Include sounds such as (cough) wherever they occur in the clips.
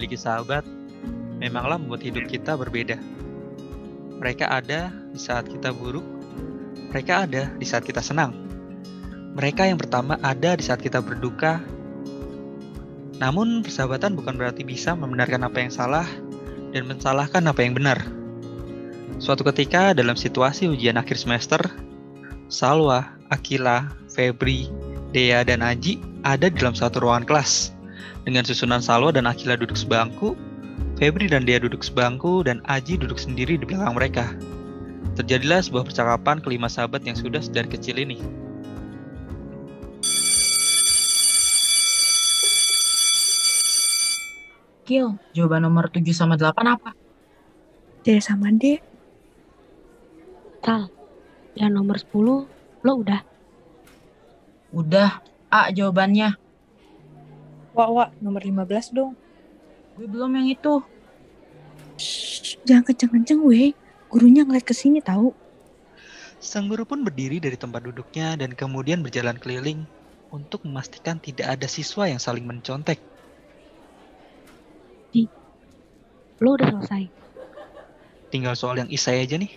memiliki sahabat memanglah membuat hidup kita berbeda. Mereka ada di saat kita buruk, mereka ada di saat kita senang. Mereka yang pertama ada di saat kita berduka. Namun, persahabatan bukan berarti bisa membenarkan apa yang salah dan mensalahkan apa yang benar. Suatu ketika dalam situasi ujian akhir semester, Salwa, Akila, Febri, Dea, dan Aji ada di dalam satu ruangan kelas. Dengan susunan Salwa dan Akila duduk sebangku, Febri dan Dea duduk sebangku, dan Aji duduk sendiri di belakang mereka. Terjadilah sebuah percakapan kelima sahabat yang sudah sedari kecil ini. Gil, jawaban nomor 7 sama 8 apa? D sama D. Sal, yang nomor 10 lo udah. Udah, A jawabannya. Wak, wak, nomor 15 dong. Gue belum yang itu. Shh, jangan kenceng-kenceng weh. Gurunya ngeliat ke sini tahu. Sang guru pun berdiri dari tempat duduknya dan kemudian berjalan keliling untuk memastikan tidak ada siswa yang saling mencontek. Lo udah selesai. Tinggal soal yang isai aja nih.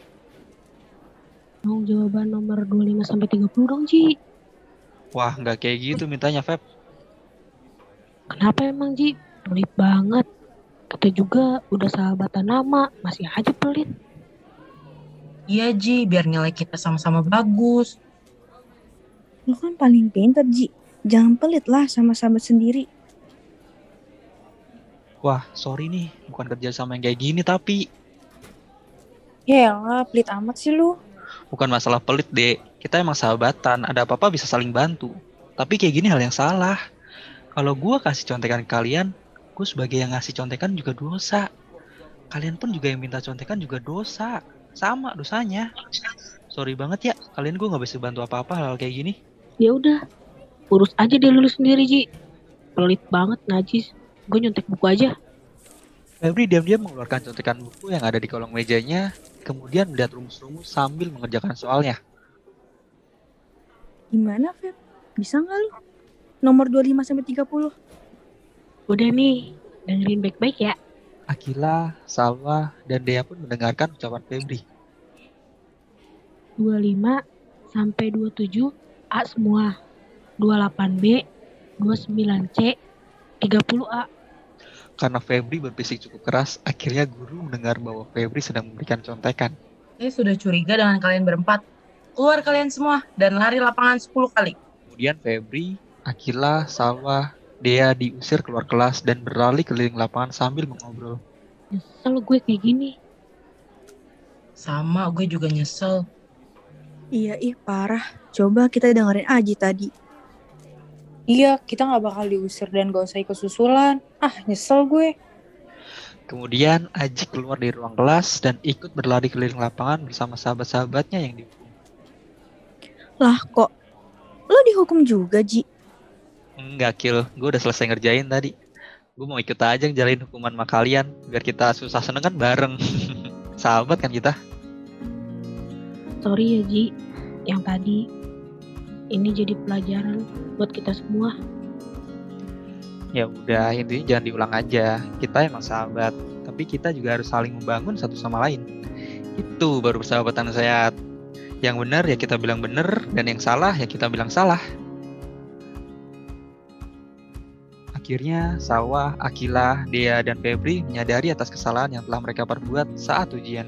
Mau jawaban nomor 25 sampai 30 dong, Ji. Wah, nggak kayak gitu mintanya, Feb. Kenapa emang, Ji? Pelit banget. Kita juga udah sahabatan lama, masih aja pelit. Iya Ji, biar nilai kita sama-sama bagus. Lo kan paling pinter, Ji. Jangan pelit lah sama sahabat sendiri. Wah, sorry nih, bukan kerja sama yang kayak gini tapi Ya lah, pelit amat sih lu. bukan masalah pelit, Dek. Kita emang sahabatan, ada apa-apa bisa saling bantu. Tapi kayak gini hal yang salah. Kalau gua kasih contekan ke kalian, gue sebagai yang ngasih contekan juga dosa. Kalian pun juga yang minta contekan juga dosa. Sama dosanya. Sorry banget ya, kalian gue nggak bisa bantu apa-apa hal kayak gini. Ya udah, urus aja deh lu sendiri, Ji. Pelit banget, najis. Gue nyontek buku aja. Febri diam-diam mengeluarkan contekan buku yang ada di kolong mejanya, kemudian melihat rumus-rumus sambil mengerjakan soalnya. Gimana, Feb? Bisa nggak lu? Nomor 25 sampai 30. Udah nih, dengerin baik-baik ya. Akila, Salwa, dan Dea pun mendengarkan ucapan Febri. 25 sampai 27 A semua. 28B, 29C, 30A. Karena Febri berbisik cukup keras, akhirnya guru mendengar bahwa Febri sedang memberikan contekan. Saya sudah curiga dengan kalian berempat. Keluar kalian semua dan lari lapangan 10 kali. Kemudian Febri, Akila, Salwa, Dea diusir keluar kelas dan berlari keliling lapangan sambil mengobrol. Nyesel gue kayak gini. Sama, gue juga nyesel. Iya, ih parah. Coba kita dengerin Aji tadi. Iya, kita nggak bakal diusir dan gak usah ikut susulan. Ah, nyesel gue. Kemudian Aji keluar dari ruang kelas dan ikut berlari keliling lapangan bersama sahabat-sahabatnya yang dihukum. Lah kok, lo dihukum juga, Ji? Enggak, Kil. Gue udah selesai ngerjain tadi. Gue mau ikut aja ngejalanin hukuman sama kalian. Biar kita susah seneng kan bareng. (laughs) Sahabat kan kita. Sorry ya, Ji. Yang tadi ini jadi pelajaran buat kita semua. Ya udah, intinya jangan diulang aja. Kita emang sahabat. Tapi kita juga harus saling membangun satu sama lain. Itu baru persahabatan sehat. Yang benar ya kita bilang benar. Dan yang salah ya kita bilang salah. Akhirnya, Sawah, Akila, Dea, dan Febri menyadari atas kesalahan yang telah mereka perbuat saat ujian.